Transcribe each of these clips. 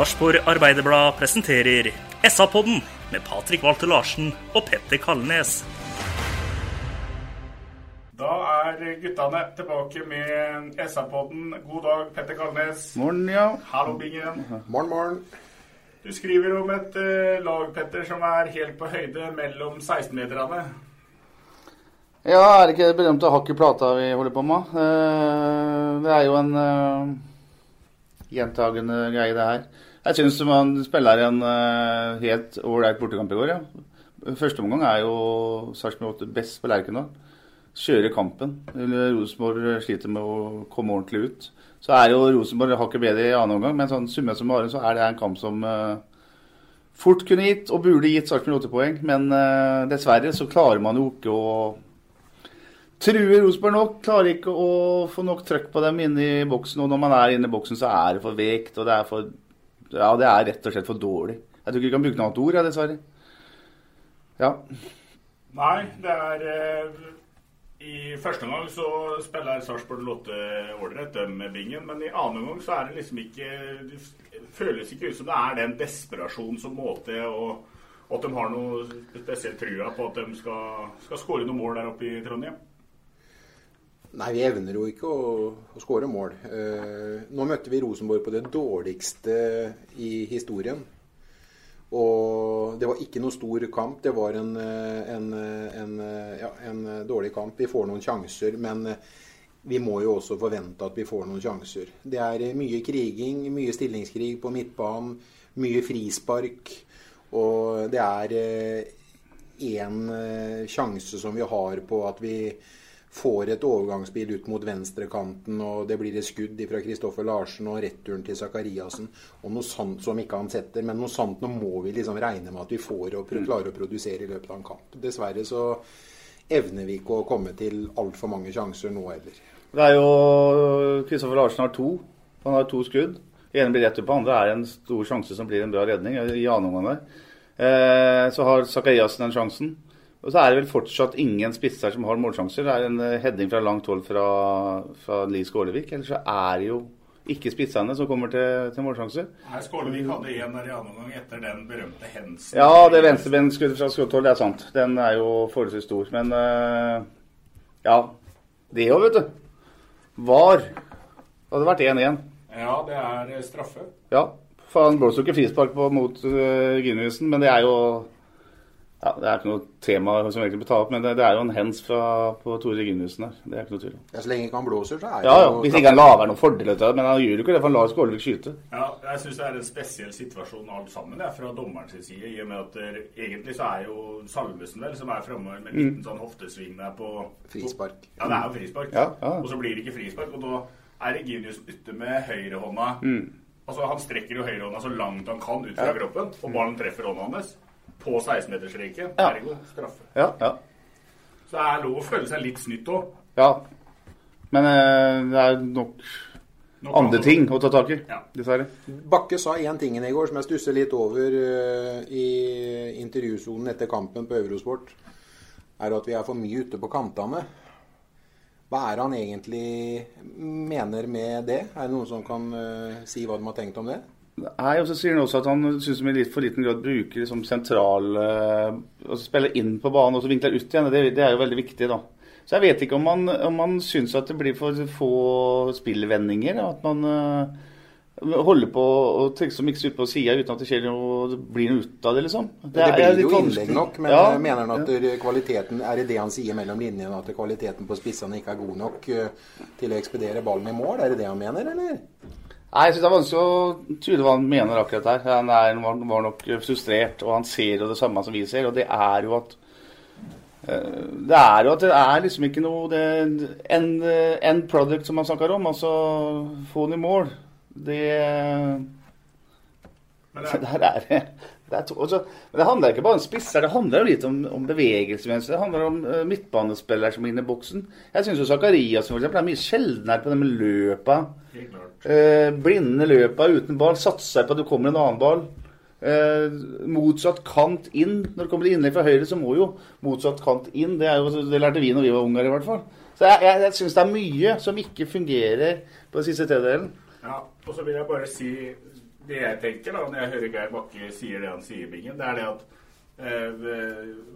Sarpsborg Arbeiderblad presenterer SA-podden med Patrik Walter Larsen og Petter Kalnes. Da er guttene tilbake med SA-podden. God dag, Petter Kalnes. Morgen, ja. Hallo, Bingen. Morgen, morgen. Du skriver om et eh, lag, Petter, som er helt på høyde mellom 16-meterne. Ja, er det ikke det berømte hakk i plata vi holder på med? Eh, Det er jo en uh, gjentagende greie, det her. Jeg syns man spiller en uh, helt ålreit bortekamp i går, ja. Første omgang er jo Sarpsborg 8 best på Lerkendal. Kjører kampen. Rosenborg sliter med å komme ordentlig ut. Så er jo Rosenborg hakket bedre i annen omgang, men sånn summe som bare så er det en kamp som uh, fort kunne gitt, og burde gitt Sarpsborg 8 poeng. Men uh, dessverre så klarer man jo ikke å true Rosenborg nok. Klarer ikke å få nok trøkk på dem inne i boksen. Og når man er inne i boksen, så er det for vekt, og det er for Ja, det er rett og slett for dårlig. Jeg tror ikke vi kan bruke noe annet ord, ja, dessverre. Ja. Nei, det er eh, I første omgang så spiller Sarpsborg Lotte ålreit, dem med Bingen. Men i annen omgang så er det liksom ikke Det føles ikke ut som det er den desperasjon som må til, og at de har noe spesielt trua på at de skal, skal skåre noen mål der oppe i Trondheim. Nei, vi evner jo ikke å, å skåre mål. Eh, nå møtte vi Rosenborg på det dårligste i historien. Og det var ikke noe stor kamp. Det var en, eh, en, en, ja, en dårlig kamp. Vi får noen sjanser, men eh, vi må jo også forvente at vi får noen sjanser. Det er eh, mye kriging, mye stillingskrig på midtbanen, mye frispark. Og det er én sjanse som vi har på at vi får et overgangsspill ut mot venstrekanten, og det blir et skudd fra Kristoffer Larsen og returen til Zakariassen. Og noe sant som ikke han setter, men noe sant nå må vi liksom regne med at vi får og klarer å produsere i løpet av en kamp. Dessverre så evner vi ikke å komme til altfor mange sjanser nå heller. Det er jo Kristoffer Larsen har to. Han har to skudd. Ene blir rett ut på andre er en stor sjanse som blir en bra redning i annen omgang der. Eh, så har Zakariassen den sjansen. Og så er det vel fortsatt ingen spisser som har målsjanser. Det er en eh, heading fra langt hold fra, fra Li Skålevik. Ellers så er det jo ikke spissene som kommer til, til målsjanser. Nei, Skålevik hadde en der i annen omgang etter den berømte hendelsen. Ja, det venstrebensskuddet fra skuddhold, det er sant. Den er jo forholdsvis stor. Men uh, ja. Det òg, vet du. Var. Det hadde vært 1-1. Ja, det er eh, straffe. Ja. Han blåser jo ikke frispark mot uh, Ginnuisen, men det er jo ja, Det er ikke noe tema som egentlig blir tatt opp, men det, det, er jo en hens fra, på Tore Ginnusen her. Det er ikke noe tvil om. Ja, Så lenge ikke han blåser, så er det ja, ja, Hvis ikke han lager noen fordel til av det. Men han gjør jo ikke det, for han lar Skålevik skyte. Ja, jeg syns det er en spesiell situasjon alt sammen, det er fra dommerens side. I og med at der, egentlig så er jo Salvesen vel som er framme med en liten sånn hoftesving der på Frispark. Ja, det er jo frispark. Ja, ja. Og så blir det ikke frispark, og da er det ute med høyrehånda. Altså Han strekker jo høyrehånda så langt han kan ut fra kroppen, og ballen treffer hånda hans på 16-metersstreken. Ja. Ergo straffe. Ja, ja. Så det er lov å føle seg litt snytt òg. ja. Men eh, det er nok andre ting å ta tak i, Ja. dessverre. Bakke sa én ting i går som jeg stusser litt over uh, i intervjusonen etter kampen på Eurosport. Er at vi er for mye ute på kantene. Hva er det han egentlig mener med det? Er det noen som kan uh, si hva de har tenkt om det? Nei, og så sier han også at han syns vi i litt for liten grad bruker liksom sentral Og Altså spiller inn på banen og så vinkler ut igjen. Det, det er jo veldig viktig, da. Så jeg vet ikke om han, om han syns at det blir for få spillvendinger. At man uh, holder på å tenke så mikse ut på sida uten at det skjer noe, det blir noe ut av det, liksom. Det, det blir jo innlegg nok, men Ja, eh, mener han at ja. kvaliteten Er i det han sier mellom linjene, at kvaliteten på spissene ikke er god nok eh, til å ekspedere ballen i mål? Er det det han mener, eller? Nei, jeg synes det er vanskelig å tyde hva han mener akkurat der. Han er, var var nok frustrert, og han ser jo det samme som vi ser. Og det er jo at Eh, det er jo at det er liksom ikke noe det, end, end product som man snakker om. Altså få den i mål. Det Men det er, er det det, er to, altså, men det handler ikke bare om spisser, det handler jo litt om, om bevegelsesmønster. Det handler om uh, midtbanespillere som er inne i boksen. Jeg syns Zakarias er mye sjeldnere på det med løpa. Uh, blinde løpa uten ball. Satser på at det kommer en annen ball. Uh, motsatt kant inn. Når det kommer til innlegg fra høyre, så må jo motsatt kant inn. Det, jo, det lærte vi når vi var unger, i hvert fall. Så jeg, jeg, jeg syns det er mye som ikke fungerer på den siste tredelen. Ja, og så vil jeg bare si det jeg tenker da, når jeg hører Geir Bakke sier det han sier, Bingen, det er det at eh,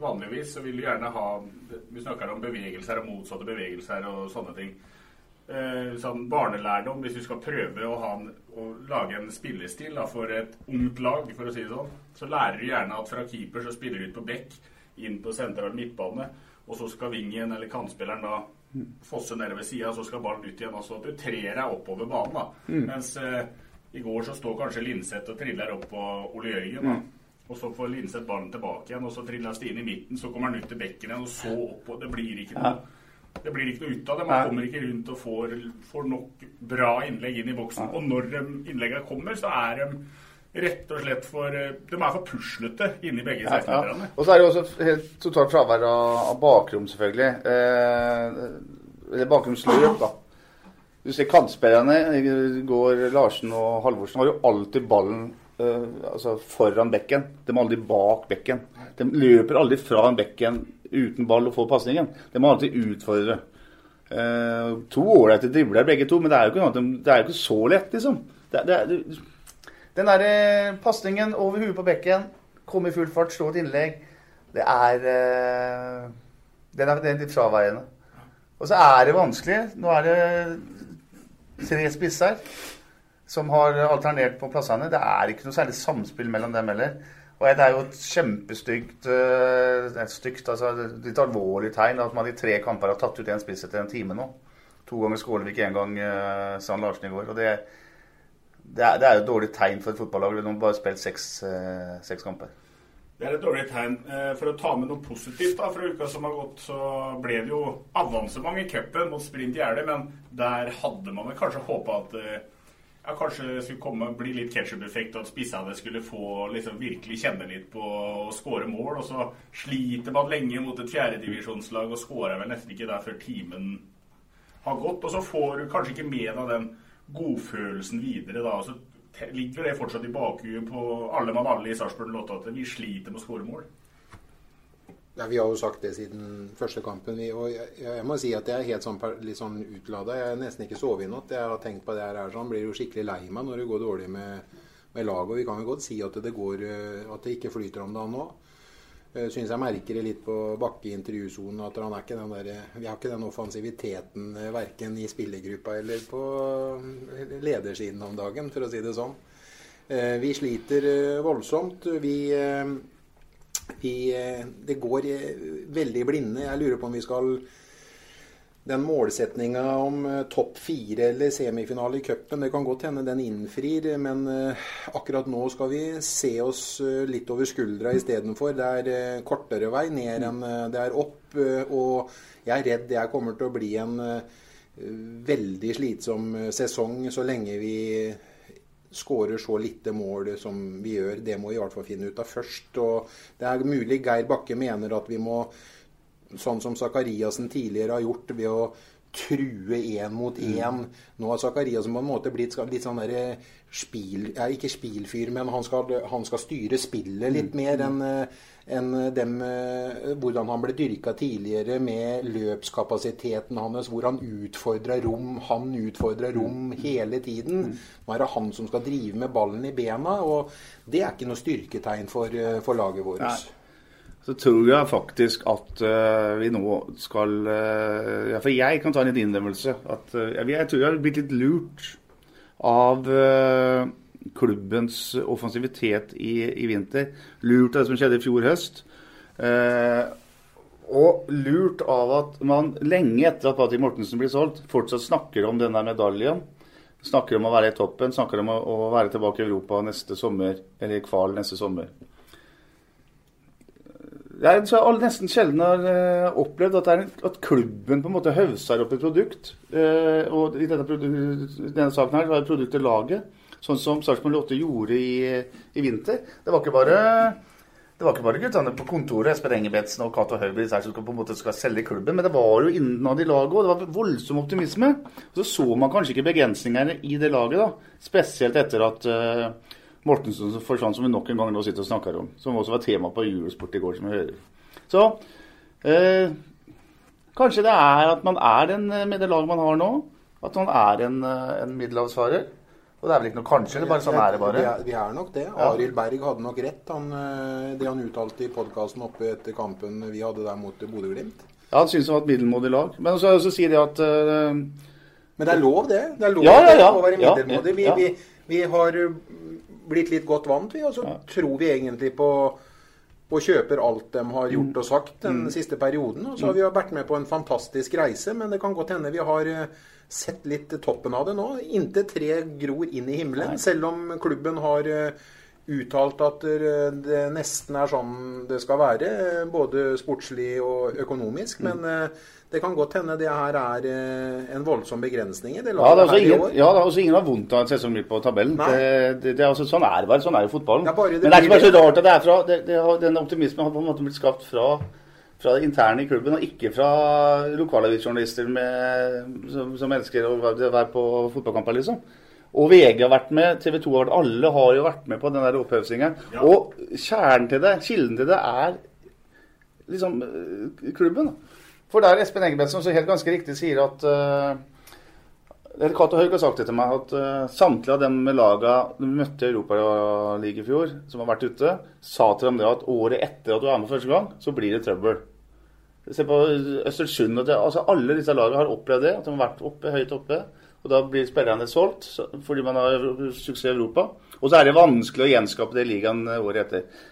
vanligvis så vil du gjerne ha Vi snakker om bevegelser og motsatte bevegelser og sånne ting. Eh, sånn barnelærdom, hvis du skal prøve å, ha en, å lage en spillestil da, for et ungt lag, for å si det sånn, så lærer du gjerne at fra keeper så spiller du ut på bekk, inn på sentral midtbane, og så skal vingen eller kantspilleren da fosse nede ved sida, så skal ballen ut igjen. Altså at du trer deg oppover banen. da. Mens eh, i går så står kanskje Linseth og triller opp på Ole Jørgen. Mm. Og så får Linseth ballen tilbake igjen, og så triller Stine i midten. Så kommer han ut til bekken igjen, og så opp. og Det blir ikke noe, det blir ikke noe ut av det. Man kommer ikke rundt og får, får nok bra innlegg inn i boksen. Og når innleggene kommer, så er de rett og slett for eh, De er for puslete inni begge Ja, 16-meterne. Og så er det jo også helt totalt fravær av, av bakrom, selvfølgelig. Eh, eller bakromsløp, da. Du ser kantspillerne, i går Larsen og Halvorsen, har jo alltid ballen uh, altså foran bekken. De er aldri bak bekken. De løper aldri fra en bekken uten ball og får pasningen. De må alltid utfordre. Uh, to ålreite dribler begge to, men det er jo ikke, annet det er jo ikke så lett, liksom. Det, det, det, den der pasningen over huet på bekken, komme i full fart, slå et innlegg, det er uh, Den er, den er litt fraværende. Og så er det vanskelig. Nå er det tre spisser som har alternert på plassene. Det er ikke noe særlig samspill mellom dem heller. Og det er jo et kjempestygt eh, et stygt, altså litt alvorlig tegn at man i tre kamper har tatt ut en spiss etter en time nå. To ganger Skålevik, én gang uh, Sand Larsen i går. og det det er, det er jo et dårlig tegn for et fotballag. De har bare spilt seks, eh, seks kamper. Det er et dårlig tegn. Eh, For å ta med noe positivt da, fra uka som har gått, så ble det jo avansement i cupen mot Sprint Gjerde, men der hadde man kanskje håpa at eh, ja, kanskje det skulle komme, bli litt ketsjup-effekt, og at spissene skulle få liksom virkelig kjenne litt på å skåre mål. Og så sliter man lenge mot et fjerdedivisjonslag og skårer vel nesten ikke der før timen har gått. Og så får du kanskje ikke med deg den godfølelsen videre, da. Og så ligger det fortsatt i bakhuet på alle mann alle i Sarpsborg-låta at vi sliter med å skåre mål. Ja, Vi har jo sagt det siden første kampen. Og jeg, jeg må si at jeg er helt sånn, litt sånn utlada. Jeg har nesten ikke sovet i natt. Jeg har tenkt på det her sånn. Blir jo skikkelig lei meg når det går dårlig med, med laget. Og vi kan jo godt si at det, går, eh, at det ikke flyter om dagen nå. Jeg syns jeg merker det litt på Bakke i intervjusonen at han er ikke den der, vi har ikke den offensiviteten eh, verken i spillergruppa eller på eh, ledersiden om dagen, for å si det sånn. Eh, Vi sliter eh, voldsomt. Vi eh, vi, eh, det går eh, veldig blinde. Jeg lurer på om vi skal Den målsetninga om eh, topp fire eller semifinale i cupen, det kan godt hende den innfrir, men eh, akkurat nå skal vi se oss eh, litt over skuldra istedenfor. Det er kortere vei ned enn det er opp, og jeg er redd jeg kommer til å bli en veldig slitsom sesong så lenge vi skårer så lite mål som vi gjør. Det må vi i hvert fall finne ut av først. Og det er mulig Geir Bakke mener at vi må, sånn som Zakariassen tidligere har gjort, ved å true én mot én. Nå har Zakariassen på en måte blitt litt sånn derre spil... Ja, ikke spilfyr, men han skal, han skal styre spillet litt mer enn eh, enn dem, eh, hvordan han ble dyrka tidligere med løpskapasiteten hans, hvor han utfordra rom. Han utfordra rom hele tiden. Nå er det han som skal drive med ballen i bena, og det er ikke noe styrketegn for, eh, for laget vårt. Nei. Så tror jeg faktisk at uh, vi nå skal uh, Ja, for jeg kan ta en liten innrømmelse. At uh, jeg, jeg tror jeg har blitt litt lurt av eh, klubbens offensivitet i, i vinter. Lurt av det som skjedde i fjor høst. Eh, og lurt av at man lenge etter at Patrick Mortensen blir solgt, fortsatt snakker om denne medaljen. Snakker om å være i toppen, snakker om å, å være tilbake i Europa neste sommer, eller i kval neste sommer. Det er så jeg nesten sjelden har uh, opplevd at, en, at klubben på en måte høvser opp et produkt. Uh, og i denne, denne, saken her så er produktet laget, sånn som Sarpsborg 8 gjorde i, i, vinter. Det var ikke bare det var ikke bare guttene på kontoret Espen Engebetsen og Cato Høyby som på en måte skal selge klubben, men det var jo innad i laget òg. Det var voldsom optimisme. Og så så man kanskje ikke begrensningene i det laget, da. Spesielt etter at uh, Mortensen forsvant, som vi nok en gang nå sitter og snakker om. Som også var tema på julesport i går, som vi hører. Så eh, kanskje det er at man er den, eh, med det laget man har nå, at man er en, eh, en middelhavsfarer. Og det er vel ikke noe kanskje, eller bare sånn er det bare? Vi er, vi er nok det. Ja. Arild Berg hadde nok rett, han, eh, det han uttalte i podkasten oppe etter kampen vi hadde der mot Bodø-Glimt. Ja, han syns det var et middelmådig lag. Men så, så sier de at uh, Men det er lov, det. Det er lov ja, ja, ja. å være middelmådig. Vi, vi, vi, har blitt litt godt vant, vi. Og så ja. tror vi egentlig på og kjøper alt de har gjort og sagt den mm. siste perioden. Og så har vi vært med på en fantastisk reise, men det kan godt hende vi har eh, sett litt toppen av det nå. Inntil tre gror inn i himmelen, Nei. selv om klubben har eh, uttalt at det nesten er sånn det skal være, både sportslig og økonomisk. Mm. Men mm. Det kan godt hende det her er eh, en voldsom begrensning det ja, det her ingen, i år. Ja, det er også ingen har vondt av å se så mye på tabellen. Det, det, det, også, sånn er det bare. Sånn er jo fotballen. Ja, Men det er ikke bare så rart at det er fra det, Den optimismen har på en måte blitt skapt fra, fra det interne i klubben, og ikke fra lokalavisjournalister som, som, elsker å være på fotballkamper, liksom. Og VG har vært med, TV 2 har vært Alle har jo vært med på den opphøvsingen. Ja. Og kjernen til det, kilden til det, er liksom eh, klubben. For der Espen Engebretsen så helt ganske riktig sier at uh, Cato Haug har sagt det til meg, at uh, samtlige av dem med laga de møtte i Europaligaen i fjor, som har vært ute, sa til dem det at året etter at du er med første gang, så blir det trøbbel. Se på Østersund og det, altså Alle disse lagene har opplevd det, at de har vært oppe, høyt oppe. Og da blir spillerne solgt fordi man har suksess i Europa. Og så er det vanskelig å gjenskape det ligaen året etter.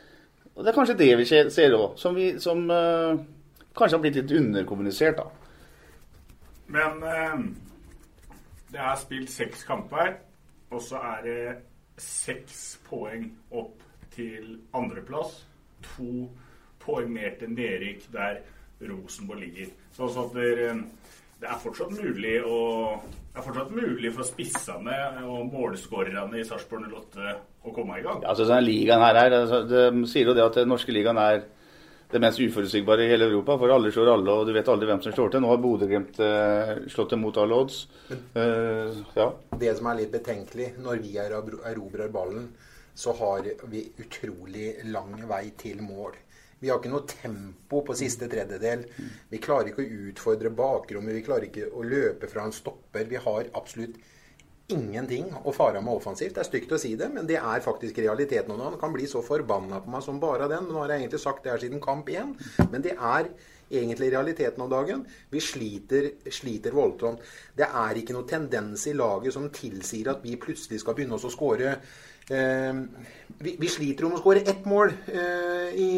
Og Det er kanskje det vi ser òg. Som, vi, som uh, kanskje har blitt litt underkommunisert, da. Men uh, det er spilt seks kamper, og så er det seks poeng opp til andreplass. To poeng mer til nedrykk der Rosenborg ligger. Så altså at det, det, er fortsatt mulig å det er fortsatt mulig for spissene og målskårerne i Sarpsborg 08 å komme i gang. Ja, altså, denne ligaen her er, altså, det sier jo det at den norske ligaen er det mest uforutsigbare i hele Europa. For alle slår alle, og du vet aldri hvem som slår til. Nå har Bodø-Glimt eh, slått til mot alle odds. Uh, ja. Det som er litt betenkelig, når vi erobrer ballen, så har vi utrolig lang vei til mål. Vi har ikke noe tempo på siste tredjedel. Vi klarer ikke å utfordre bakrommet. Vi klarer ikke å løpe fra en stopper. Vi har absolutt ingenting å fare med offensivt. Det er stygt å si det, men det er faktisk realiteten. Og han kan bli så forbanna på meg som bare den. Nå har jeg egentlig sagt det her siden kamp én, men det er egentlig realiteten om dagen. Vi sliter, sliter voldsomt. Det er ikke noen tendens i laget som tilsier at vi plutselig skal begynne oss å skåre vi, vi, sliter om å skåre ett mål eh, i,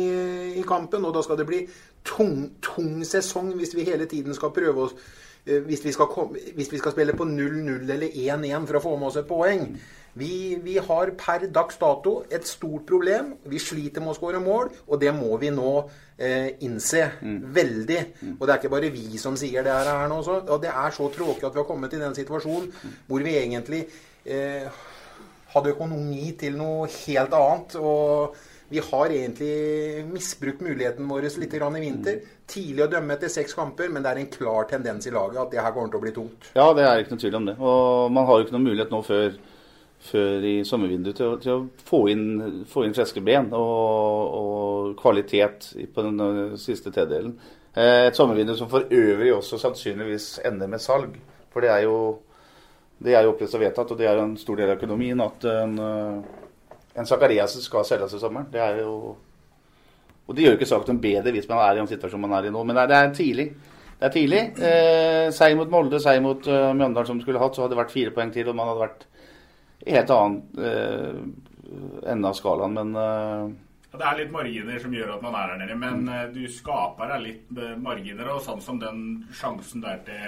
i, kampen, og da skal det bli tung, tung sesong hvis vi hele tiden skal prøve oss Eh, hvis vi, komme, hvis vi, skal spille på 0-0 eller 1-1 for å få med oss et poeng. Vi, vi, har per dags dato et stort problem. Vi sliter med å skåre mål, og det må vi nå eh, innse. Mm. Veldig. Mm. Og det er ikke bare vi som sier det her nå også. Og det er så tråkig at vi har kommet i den situasjonen hvor vi egentlig eh, hadde økonomi til noe helt annet. og vi har egentlig misbrukt muligheten vår litt i vinter. Tidlig å dømme etter seks kamper, men det er en klar tendens i laget at det her kommer til å bli tungt. Ja, det er ikke noe tvil om det. Og man har jo ikke noen mulighet nå før, før i sommervinduet til, til, å få inn, få inn friske ben og, og, kvalitet på den eh, siste tredelen. Eh, et sommervindu som for øvrig også sannsynligvis ender med salg. For det er jo det er jo opplest og vedtatt, og det er en stor del av økonomien at en eh, en Zakariassen skal selges i sommeren. Det er jo Og det gjør jo ikke saken bedre hvis man er i den situasjonen man er i nå, men det er, tidlig. Det er tidlig. Eh, seier mot Molde, seier mot uh, Mjøndalen som skulle hatt, så hadde det vært fire poeng til, og man hadde vært i helt annen eh, ende av skalaen, men eh, det er litt marginer som gjør at man er her nede, men uh, du skaper deg litt marginer. Og sånn som den sjansen der til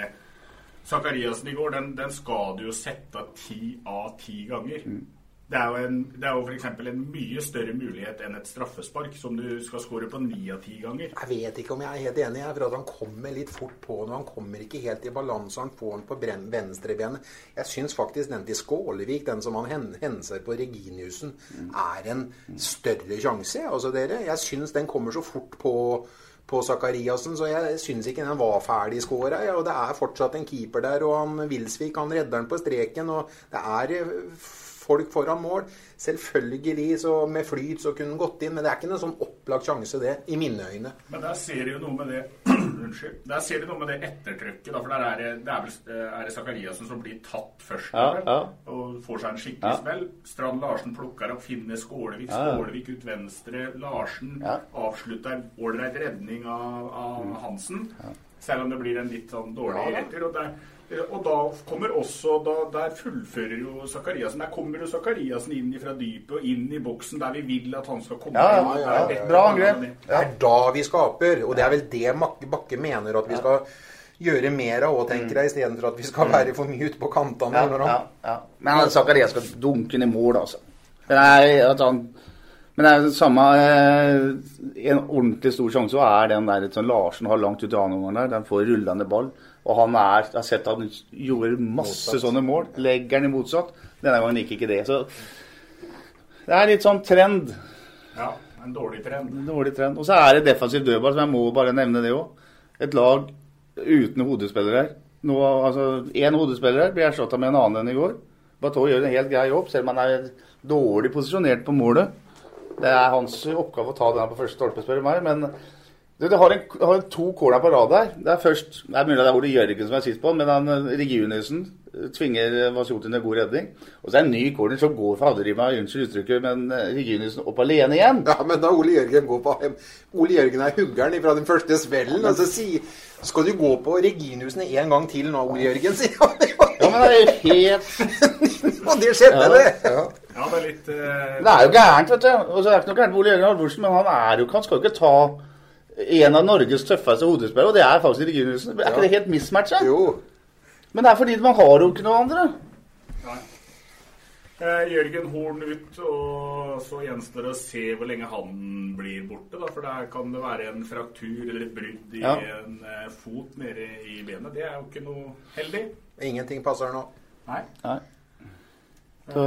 Zakariassen i går, den, den skal du jo sette ti av ti ganger. Mm. Det er jo, en, det er jo f.eks. en mye større mulighet enn et straffespark, som du skal skåre på ni av ti ganger. Jeg vet ikke om jeg er helt enig. Jeg, for at Han kommer litt fort på nå. Han kommer ikke helt i balanse. Han får den på venstrebenet. Jeg syns faktisk den til Skålevik, den som han hen- henser på Reginiussen, er en større sjanse. Altså dere, Jeg syns den kommer så fort på på Zakariassen, så jeg syns ikke den var ferdig skåra. Ja, og det er fortsatt en keeper der, og han Wilsvik han redder den på streken. og Det er eh, folk foran mål. Selvfølgelig så med flyt så kunne han gått inn, men det er ikke noen sånn opplagt sjanse, det, i mine øyne. Men der ser du jo noe med det Unnskyld. Der ser du noe med det ettertrykket. Da, for der er det, det er vel er det Zakariassen som blir tatt først Ja, vel, ja. og får seg en skikkelig Ja. smell. Strand Larsen plukker opp, finner Skålevik. Skålevik ut venstre. Larsen Ja. Mm. avslutter ålreit redning av, av Hansen. Selv om det blir en litt sånn dårlig etter. Og, der, og da kommer også da, Der fullfører jo Zakariassen. Der kommer jo Zakariassen inn fra dypet og inn i boksen der vi vil at han skal komme. Ja, ja, ja, ja. Bra angrep. Det er da vi skaper, og det er vel det Bakke mener at vi skal gjøre mer av òg, tenker jeg, istedenfor at vi skal være for mye ute på kantene. Ja, ja, ja. Men han skal dunke ned i mål, altså. Det er at han men det er det samme eh, En ordentlig stor sjanse så er den der som Larsen har langt ut i annen omgang der. Den får rullende ball. Og han er har sett han gjorde masse Motsatt. sånne mål. Legger den i motsatt. Denne gangen gikk ikke det. Så det er litt sånn trend. Ja, en dårlig trend. En dårlig trend. Og så er det defensiv dødball, som jeg må bare nevne det òg. Et lag uten hodespillere. Nå, altså, Én hodespiller blir erstatta med en annen enn i går. Bateau gjør en helt grei jobb, selv om han er dårlig posisjonert på målet. Det er hans oppgave å ta den her på første stolpe, spør du meg. Men du, du har, en, har en to corner på rad her. Det er først Det er mulig det er Ole Jørgen som er sist på men han eh, Regiuniussen eh, tvinger Vasjot til en god redning. Og så er det en ny corner som går for Hadderima, unnskyld uttrykket, men Reginiussen opp alene igjen. Ja, men da Ole Jørgen går på Ole Jørgen er huggeren fra den første svellen. Og så sier Skal du gå på Reginiussen en gang til nå, Ole Jørgen? sier han. Ja, men det er helt Og det skjedde, Ja, det! ja. Ja, det er litt uh... Det er jo gærent, vet du. Og så er det ikke noe gærent med Ole Jørgen Halvorsen, men han er jo ikke Han skal jo ikke ta en av Norges tøffeste hodespillere, og det er faktisk Reginussen. Er ikke det helt mismatcha? Jo. Men det er fordi man har jo ikke noe andre. Nei. Eh, Jørgen Horn ut, og så gjenstår det å se hvor lenge han blir borte. Da, for der kan det være en fraktur eller et brudd i Ja. en eh, fot nede i benet. Det er jo ikke noe heldig. Ingenting passer nå. Nei. Nei. Så...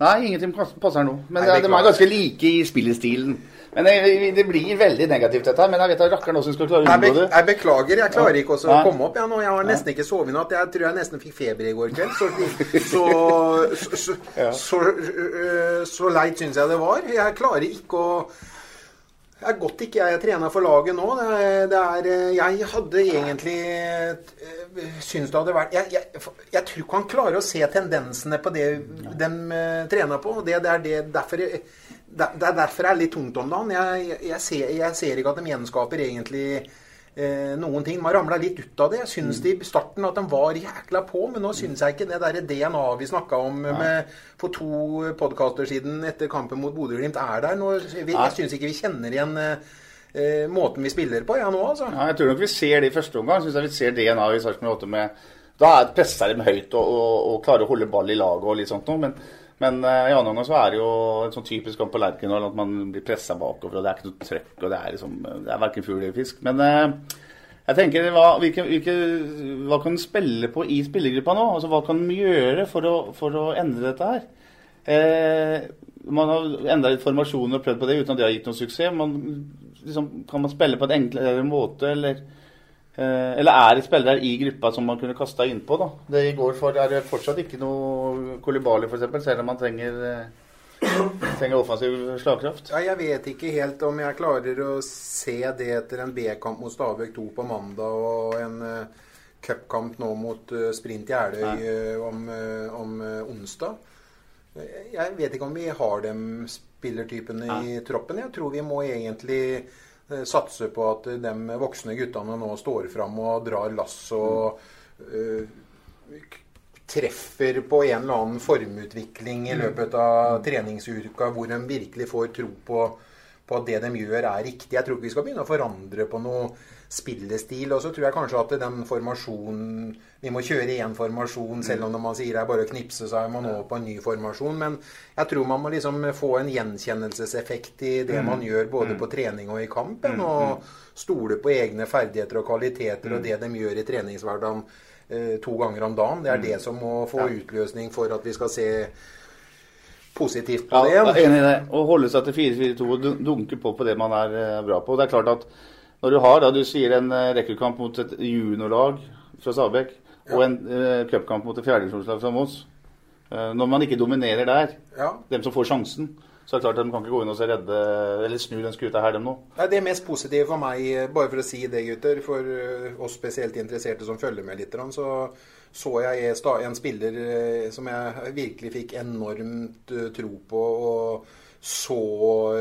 Nei, ingenting passer nå. Men Nei, det, de er ganske like i spillestilen. Men det, det blir veldig negativt, dette her. Men jeg vet at nå som skal klare å unngå det. jeg beklager, jeg klarer ikke også å komme opp jeg nå. Jeg har nesten ikke sovet i natt. Jeg tror jeg nesten fikk feber i går kveld. Så, så, så, så, så leit syns jeg det var. Jeg klarer ikke å det er godt ikke jeg er trener for laget nå. Det er, det er, øh, jeg hadde egentlig syns syntes det hadde vært jeg, jeg, jeg tror ikke han klarer å se tendensene på det de øh, trener på. Det, det er det, derfor det, er derfor jeg er litt tungt om dagen. Jeg, jeg, jeg, ser, jeg ser ikke at de gjenskaper egentlig eh, noen ting. Man ramla litt ut av det. Jeg syns det i starten at de var jækla på, men nå syns jeg ikke det der DNA vi snakka om med, for to podkaster siden etter kampen mot Bodø-Glimt, er der. Nå, vi, jeg syns ikke vi kjenner igjen eh, eh, måten vi spiller på, ja, nå, altså. Ja, jeg tror nok vi ser det i første omgang. Synes jeg vi ser DNA i Sarpsborg 8 med Da er presser de høyt og, og, og klarer å holde ball i laget og litt sånt noe. Men, men uh, i annen omgang så er det jo en sånn typisk kamp på Lerkendal at man blir pressa bakover, og det er ikke noe trøkk, og det er liksom Det er verken fugl eller fisk. Men uh, jeg tenker, hva, hvilke, hvilke, hva kan en spille på i spillergruppa nå? Altså, Hva kan en gjøre for å, for å endre dette her? Eh, man har endra litt formasjoner og prøvd på det uten at det har gitt noen suksess. Man, liksom, kan man spille på en enklere måte, eller, eller er det spillere i gruppa som man kunne kasta innpå? da? Det går for, er det fortsatt ikke noe Kolibali, f.eks., selv om man trenger, eh, trenger offensiv slagkraft. Ja, jeg vet ikke helt om jeg klarer å se det etter en B-kamp mot Stabæk 2 på mandag og en uh, cupkamp nå mot uh, Sprint Jeløy eh, om, eh, om eh, onsdag. Eh, Jeg vet ikke om vi har de spillertypene i troppen. Jeg tror vi må egentlig eh, satse på at de voksne guttene nå står fram og drar lass og eh, k- treffer på en eller annen formutvikling i løpet av treningsuka hvor de virkelig får tro på, på at det de gjør, er riktig. Jeg tror ikke vi skal begynne å forandre på noe spillestil. Og så tror jeg kanskje at den formasjonen Vi må kjøre én formasjon, selv om når man sier det er bare å knipse, så er man over på en ny formasjon. Men jeg tror man må liksom få en gjenkjennelseseffekt i det man gjør både på trening og i kampen. Og stole på egne ferdigheter og kvaliteter og det de gjør i treningshverdagen eh, to ganger om dagen. Det er det som må få utløsning for at vi skal se positivt på Ja, det jeg er enig i det. Å holde seg til 4-4-2 og dunke på på det man er eh, bra på. Det er klart at når du har da du sier en eh, rekkekamp mot et juniorlag fra Stabæk og en uh, cupkamp mot et fjerdedivisjonslag fra Moss uh, Når man ikke dominerer der, Ja. dem som får sjansen, så er det klart at de kan ikke gå inn og redde eller snu den skuta her, dem nå. Nei, Det mest positive for meg, bare for å si det, gutter, for oss spesielt interesserte som følger med litt, så så jeg en spiller eh, som jeg virkelig fikk enormt eh, tro på og så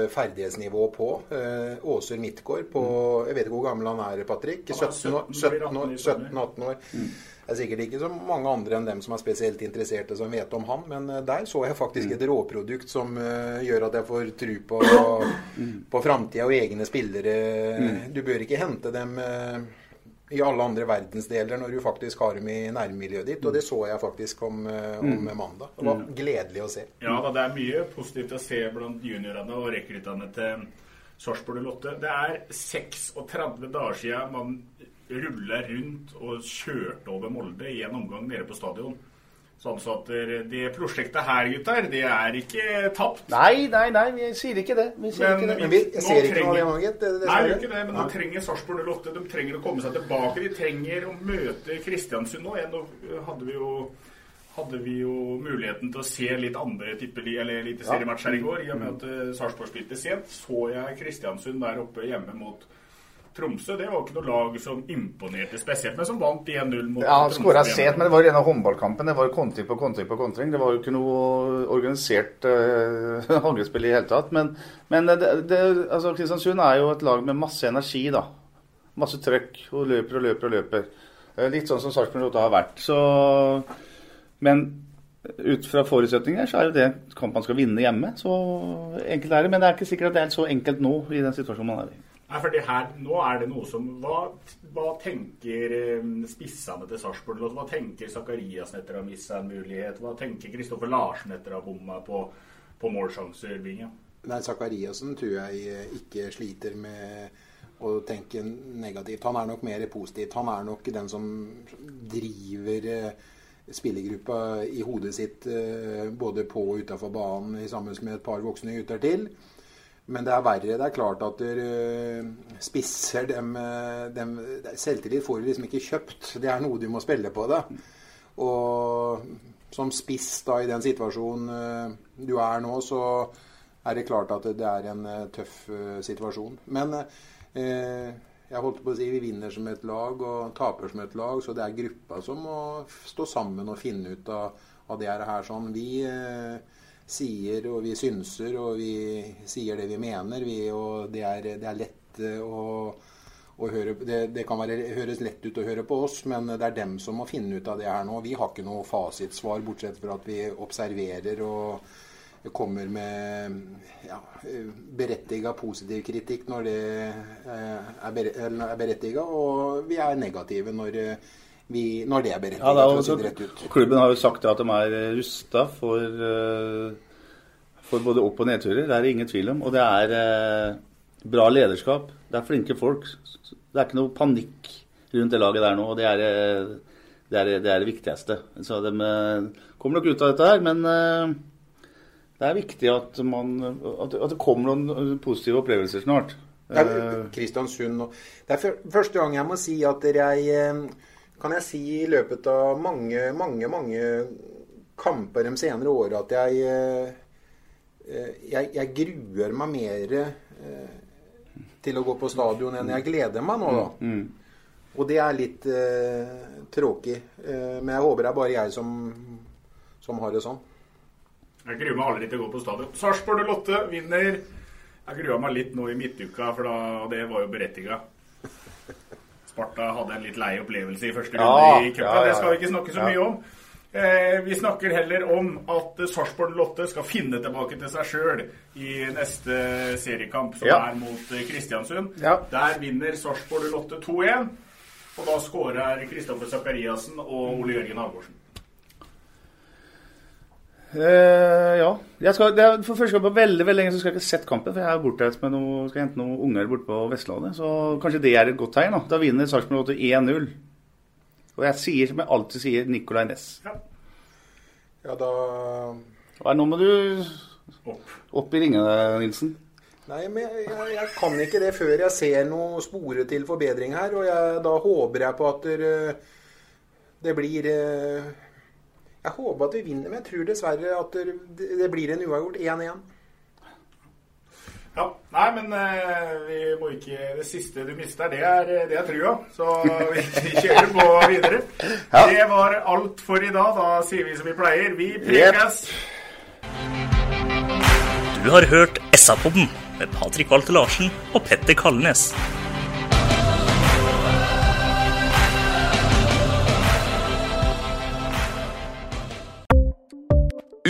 ferdighetsnivå på. Eh, Åser Midtgaard på Jeg vet ikke hvor gammel han er, Patrick? Han er 17 år? 17 år, 17-18 år. Det er sikkert ikke så mange andre enn dem som er spesielt interesserte som vet om han, men der så jeg faktisk et råprodukt som gjør at jeg får tro på, på framtida og egne spillere. Du bør ikke hente dem i alle andre verdensdeler når du faktisk har dem i nærmiljøet ditt, og det så jeg faktisk om, eh, om mandag. Det var gledelig å se. Ja da, det er mye positivt å se blant juniorene og rekruttene til Sarpsborg Lotte. Det er 36 dager siden man rulla rundt og kjørte over Molde i en omgang nede på stadion. Sånn så at det, prosjektet her, gutter, det er ikke tapt. Nei, nei, nei, vi sier ikke det. Vi sier Men ikke det. Men vi ser ikke noe av trenger- det det- Nei, ikke det, men nå trenger Sarpsborg 08 De trenger å komme seg tilbake. De trenger å møte Kristiansund nå. Nå hadde vi jo hadde vi jo muligheten til å se litt andre tippeli, eller eliteseriematcher i går. I og med at eh, Sarpsborg spilte sent, så jeg Kristiansund der oppe hjemme mot Tromsø. Det var ikke noe lag som imponerte spesielt, men som vant 1-0 mot Ja, Tromsø. skåra sent, men det var jo av håndballkampen. Det var kontring på kontring på kontring. Det var jo ikke noe organisert uh, angrepsspill i det hele tatt. Men, men det, det, altså, Kristiansund er jo et lag med masse energi, da. Masse trøkk. Og løper og løper og løper. Eh, Litt sånn som Sarpsborg 8 har vært. Så Men ut fra forutsetninger så er jo det kamp man skal vinne hjemme. Så enkelt er det. Men det er ikke sikkert at det er så enkelt nå i den situasjonen man er i. Nei, for her, nå er det noe som Hva, hva tenker eh, spissene til Sarpsborg? Hva tenker Zakariassen etter å ha mista en mulighet? Hva tenker Kristoffer Larsen etter å ha bomma på, på målsjanser? Nei, Zakariassen tror jeg eh, ikke sliter med å tenke negativt. Han er nok mer positivt. Han er nok den som driver eh, spillergruppa i hodet sitt både på og utafor banen sammen med et par voksne gutter til. Men det er verre. Det er klart at du spisser dem, eh, dem Selvtillit får du liksom ikke kjøpt. Det er noe du må spille på det. Og som spiss da i den situasjonen eh, du er nå, så er det klart at det er en eh, tøff eh, situasjon. Men eh, jeg holdt på å si vi vinner som et lag og taper som et lag, så det er gruppa som må stå sammen og finne ut av, av det her. sånn. Vi eh, sier og vi synser og vi sier det vi mener, vi, og det er, det er lett eh, å å høre, det, det kan være, høres lett ut å høre på oss, men det er dem som må finne ut av det her nå. Vi har ikke noe fasitsvar, bortsett fra at vi observerer og kommer med ja, berettiga positiv kritikk når det eh, er, bere, er berettiga, og vi er negative når, eh, vi, når det er berettiget. Ja, er si også, ut. klubben har jo sagt at de er rusta for, eh, for både opp- og nedturer. Det er det ingen tvil om. Og det er eh, bra lederskap. Det er flinke folk. Det er ikke noe panikk rundt det laget der nå. og Det er eh, det, er, det, er det viktigste. Så de kommer nok ut av dette her, men det er viktig at, man, at, det kommer noen positive opplevelser snart. Det er Kristiansund Det er første gang jeg må si at jeg Kan jeg si i løpet av mange, mange, mange kamper de senere åra at jeg, eh, jeg Jeg gruer meg mer eh, til å gå på stadion enn jeg gleder meg nå, da. Og det er litt eh, tråkig. Eh, men jeg håper det er bare jeg som, som har det sånn. Jeg gruer meg aldri til å gå på stadion. Sarpsborg 08 vinner. Jeg grua meg litt nå i midtuka, for da, det var jo berettiga. Sparta hadde en litt lei opplevelse i første runde Ja, i cupen. ja, ja, Det skal vi ikke snakke så mye om. Eh, vi snakker heller om at Sarpsborg Lotte skal finne tilbake til seg sjøl i neste seriekamp, som er mot eh, Kristiansund. Der vinner Sarpsborg Lotte 2-1. Og da skårer Kristoffer Sakariassen og Ole Jørgen Halvorsen. Eh. Jeg skal, det er for første gang på veldig veldig lenge så skal jeg ikke sett kampen. For jeg er bortreist med noe, skal hente noen unger borte på Vestlandet. Så kanskje det er et godt tegn. Da, da vinner Sarpsborg Lotte 1-0. Og jeg sier som jeg alltid sier, Nicolay Næss. Ja, da Hva er- Nå må du Opp. opp i ringene, Nilsen. Nei, men jeg, jeg, jeg kan ikke det før jeg ser noe spore til forbedring her. Og jeg, da håper jeg på at det, det blir eh, Jeg håper at vi vinner, men jeg tror dessverre at det, blir en uavgjort 1-1. Ja, Nei, men eh, vi må ikke Det siste du mister, det er, det er trua. Så vi kjører på videre. Ja. Det var alt for i dag. Da sier vi som vi pleier. Vi prekes. Du har hørt SA-podden med Patrik Walter Larsen og Petter Kalnes.